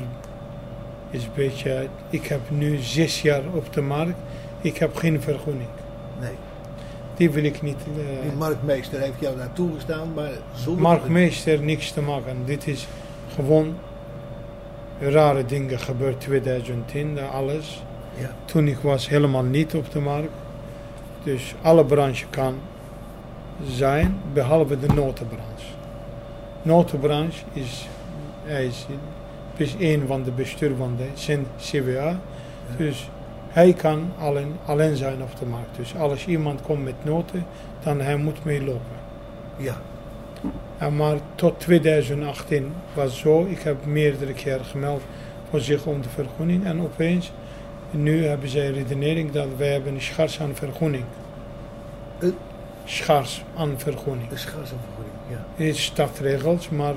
is een beetje. Ik heb nu zes jaar op de markt. Ik heb geen vergunning. Nee. Die wil ik niet. eh, Die marktmeester heeft jou daar toegestaan, maar zonder... Marktmeester niks te maken. Dit is gewoon rare dingen gebeurd 2010, dat alles. Ja. Toen ik was helemaal niet op de markt. Dus alle branche kan zijn, behalve de notenbranche. Notenbranche is, hij is, is een van de bestuur van de CWA. Dus hij kan alleen, alleen zijn op de markt. Dus als iemand komt met noten, dan hij moet meelopen. Ja. En maar tot 2018 was het zo, ik heb meerdere keren gemeld voor zich om de vergunning. En opeens, nu hebben zij redenering dat wij hebben een schars aan vergunning. Een? Schars aan vergunning. Een schaarsenvergoeding, ja. Het is stadregels, maar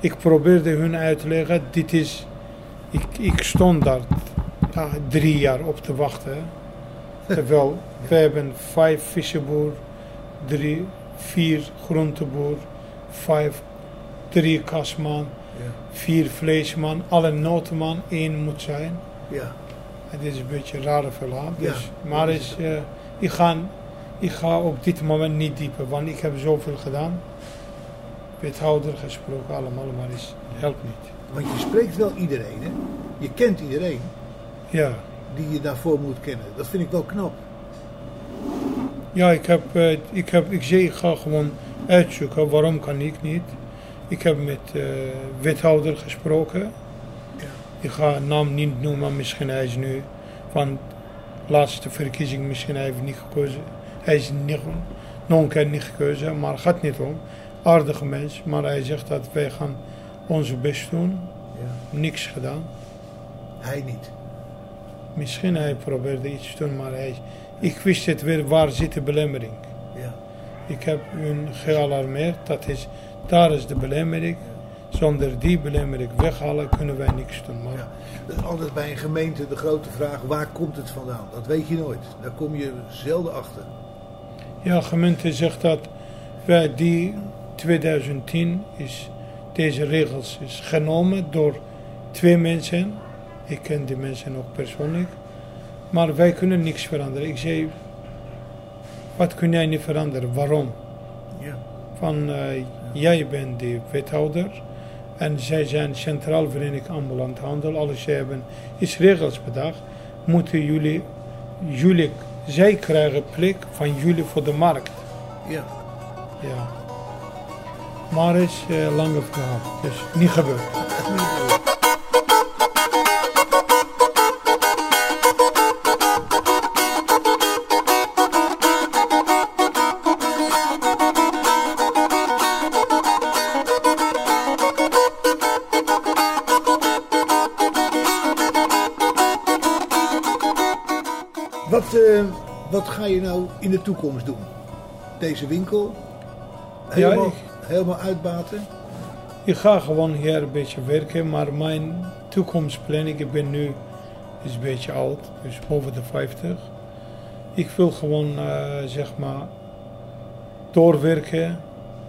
ik probeerde hun uit te leggen, dit is, ik, ik stond daar ja, drie jaar op te wachten. Terwijl we hebben vijf vissenboer, drie, vier groenteboer, vijf, drie kasman, Ja. vier vleesman, alle notenman, één moet zijn. Ja. Het is een beetje een rare verhaal. Ja, Dus, maar is, eh, ik, ga, ik ga op dit moment niet dieper, want ik heb zoveel gedaan. Wethouder gesproken, allemaal, maar het helpt niet. Want je spreekt wel iedereen, hè? Je kent iedereen Ja, die je daarvoor moet kennen. Dat vind ik wel knap. ja ik, heb, eh, ik, heb, ik zeg, ik ga gewoon uitzoeken waarom kan ik niet. Ik heb met eh wethouder gesproken. Ja. Ik ga naam niet noemen, misschien hij is nu van laatste verkiezing, misschien hij heeft niet gekozen. Hij is niet, een keer niet gekozen, maar gaat niet om. Aardige mens, maar hij zegt dat wij gaan onze best doen. Ja. Niks gedaan. Hij niet. Misschien hij probeerde iets te doen, maar hij, ik wist het weer, waar zit de belemmering. Ja. Ik heb hun gealarmeerd, dat is, daar is de belemmering. Zonder die belemmering weghalen kunnen wij niks doen. Maar Ja. Dat is altijd bij een gemeente de grote vraag, waar komt het vandaan? Dat weet je nooit. Daar kom je zelden achter. Ja, gemeente zegt dat wij die 2010 is deze regels is genomen door twee mensen. Ik ken die mensen ook persoonlijk. Maar wij kunnen niks veranderen. Ik zei, wat kun jij niet veranderen? Waarom? Ja. Van eh, jij bent de wethouder en zij zijn Centraal Vereniging Ambulant Handel. Als zij hebben iets regels bedacht, moeten jullie, jullie, zij krijgen plek van jullie voor de markt. Ja. Ja. Maar het is een lange verhaal, dus niet gebeurd. Wat ga je nou in de toekomst doen? Deze winkel? Helemaal, ik- helemaal uitbaten? Ik ga gewoon hier een beetje werken, maar mijn toekomstplanning, ik ben nu is een beetje oud, dus boven de 50. Ik wil gewoon, eh, zeg maar, doorwerken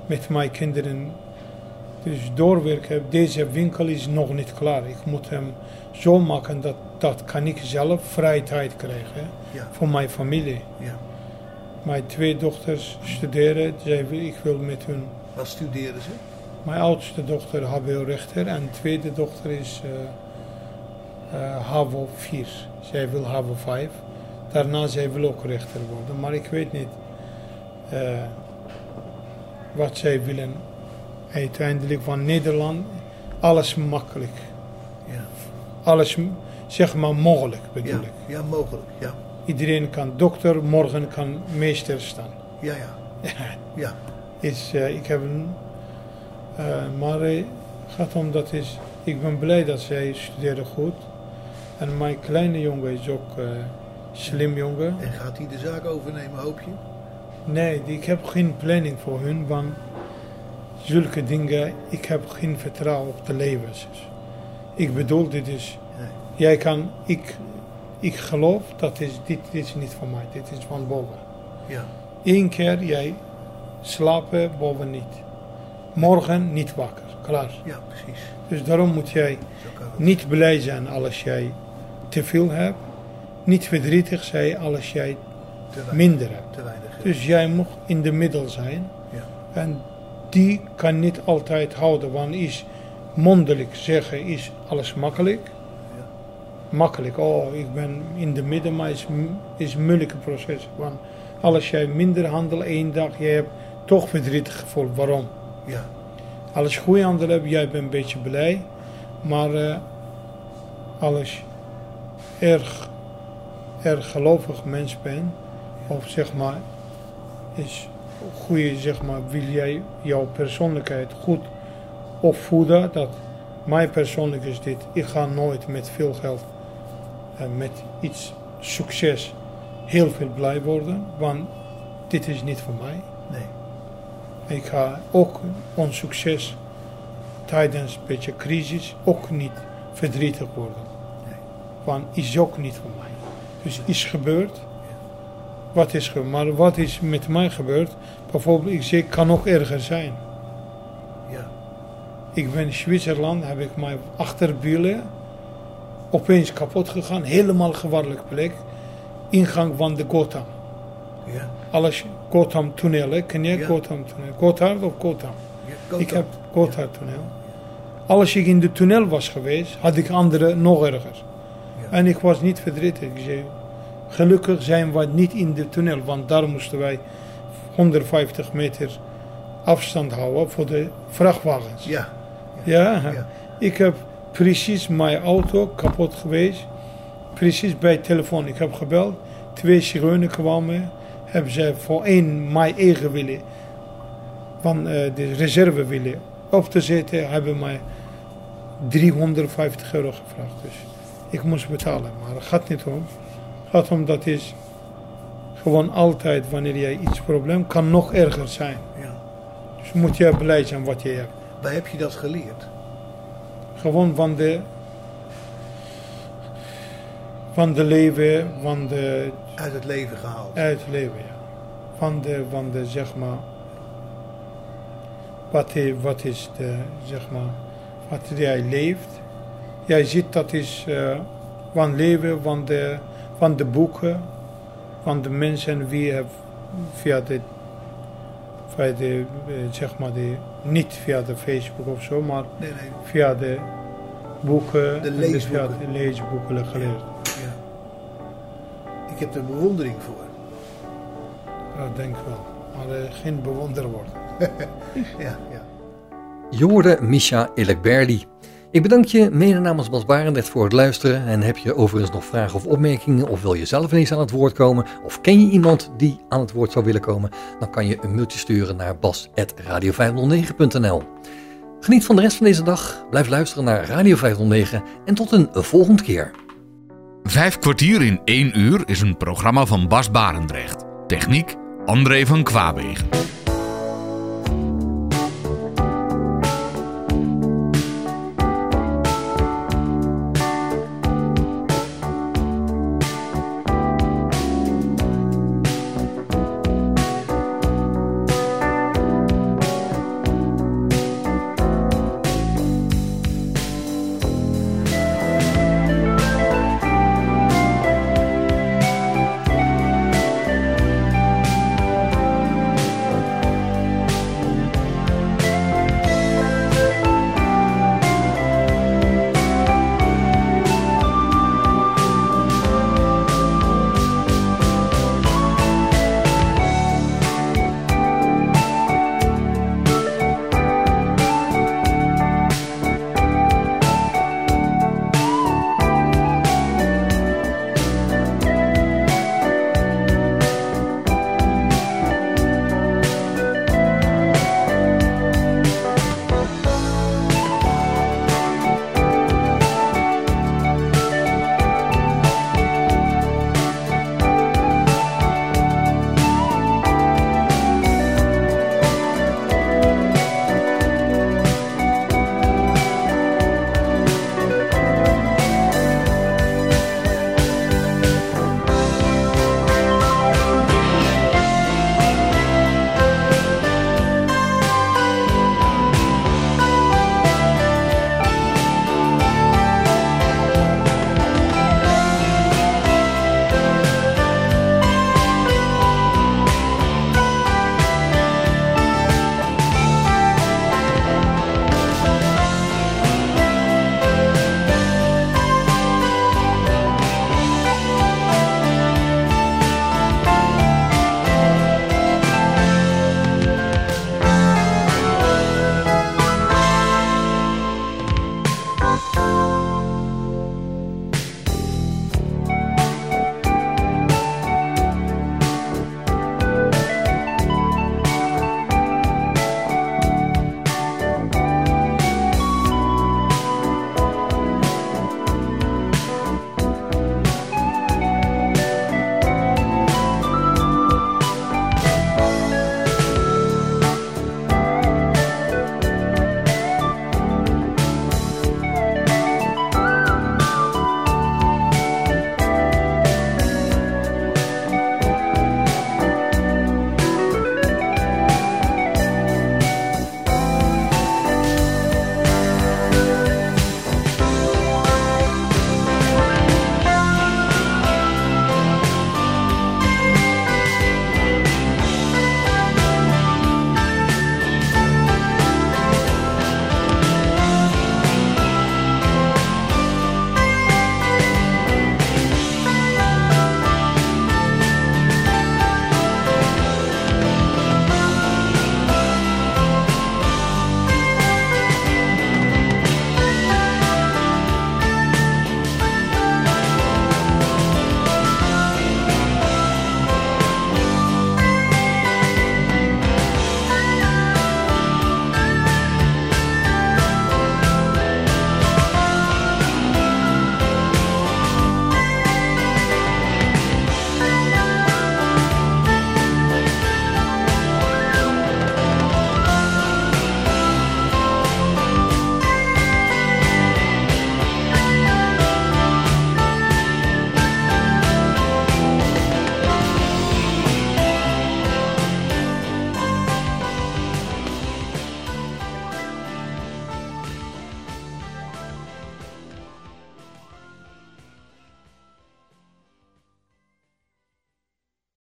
met mijn kinderen. Dus doorwerken, deze winkel is nog niet klaar. Ik moet hem zo maken dat, dat kan ik zelf vrije tijd krijgen Ja. voor mijn familie. ja. Mijn twee dochters studeren, ik wil met hun Wat studeren ze? mijn oudste dochter HBO-rechter en de tweede dochter is eh eh, HAVO 4. Zij wil HAVO 5. Daarna zij wil ook rechter worden. Maar ik weet niet eh, wat zij willen. Uiteindelijk van Nederland, alles makkelijk. Ja. Alles, zeg maar, mogelijk bedoel Ja. ik. ja, mogelijk. Ja. Iedereen kan dokter, morgen kan meester staan. Ja, ja. Ja. is, eh, ik heb een, eh, maar eh, gaat om dat is, ik ben blij dat zij studeren goed. En mijn kleine jongen is ook slim jongen. En gaat hij de zaak overnemen, hoop je? Nee, ik heb geen planning voor hun, want zulke dingen, ik heb geen vertrouwen op de levens. Ik bedoel, dit is, jij kan, ik, ik geloof dat is, dit, dit is niet van mij, dit is van boven. Ja. Eén keer jij slapen, boven niet. Morgen niet wakker, klaar. Ja, precies. Dus daarom moet jij niet blij zijn als jij te veel hebt. Niet verdrietig zijn als jij Te weinig. minder hebt. Te weinig. Dus jij moet in de middel zijn. Ja. En die kan niet altijd houden, want is mondelijk zeggen is alles makkelijk. Makkelijk, oh ik ben in de midden, maar is, is een moeilijke proces. Want Als jij minder handelt één dag, jij hebt toch verdrietig gevoel. Waarom? Ja. Als je goede handel hebt, jij bent een beetje blij. Maar eh, als je erg, erg gelovig mens bent, of zeg maar, is goede, zeg maar, wil jij jouw persoonlijkheid goed opvoeden, dat mijn persoonlijk is dit, ik ga nooit met veel geld en met iets succes heel veel blij worden, want dit is niet voor mij. Nee. Ik ga ook ons succes tijdens een beetje crisis ook niet verdrietig worden. Nee. Want is ook niet voor mij. Dus is gebeurd. Wat is gebeurd? Maar wat is met mij gebeurd? Bijvoorbeeld, ik zeg, kan ook erger zijn. Ja. Ik ben in Zwitserland, heb ik mijn achterwielen opeens kapot gegaan. Helemaal gevaarlijk plek. Ingang van de Gotham. Ja. Alles Gotham tunnel, ken je Ja. Gotham tunnel? Of Gotham? ja. Ik heb Gotthard tunnel. Als ik in de tunnel was geweest, had ik anderen nog erger. En ik was niet verdrietig. Ik zei, gelukkig zijn we niet in de tunnel, want daar moesten wij 150 meter afstand houden voor de vrachtwagens. Ja. Ja, Ja. ik heb precies mijn auto kapot geweest. Precies bij telefoon. Ik heb gebeld. Twee zigeunen kwamen. Hebben ze voor één mijn eigen willen van eh, de reserve willen op te zetten. Hebben mij 350 euro gevraagd. Dus ik moest betalen. Maar het gaat niet om. Gaat om dat is gewoon altijd wanneer jij iets probleem kan nog erger zijn. ja. Dus moet je blij zijn wat je hebt. Waar heb je dat geleerd? Gewoon van de. Van de leven, van de. Uit het leven gehaald. Uit het leven, ja. Van de, van de zeg maar. Wat, i- wat is de, zeg maar. Wat jij leeft. Jij ziet dat is. eh, van leven, van de, van de boeken. Van de mensen wie hebben via de. Via de, eh, zeg maar, de, niet via de Facebook of zo, maar Nee, nee. via de boeken, De en leesboeken. via de leesboeken geleerd. Ja. Ik heb er bewondering voor. Ja, denk wel. Maar eh, geen bewonder worden. Ja, ja. Hoorde Misha Elekberli. Ik bedank je mede namens Bas Barendrecht voor het luisteren. En heb je overigens nog vragen of opmerkingen of wil je zelf ineens aan het woord komen of ken je iemand die aan het woord zou willen komen, dan kan je een mailtje sturen naar bas.radio509.nl. Geniet van de rest van deze dag, blijf luisteren naar Radio 509 en tot een volgende keer. Vijf kwartier in één uur is een programma van Bas Barendrecht. Techniek André van Kwaabegen.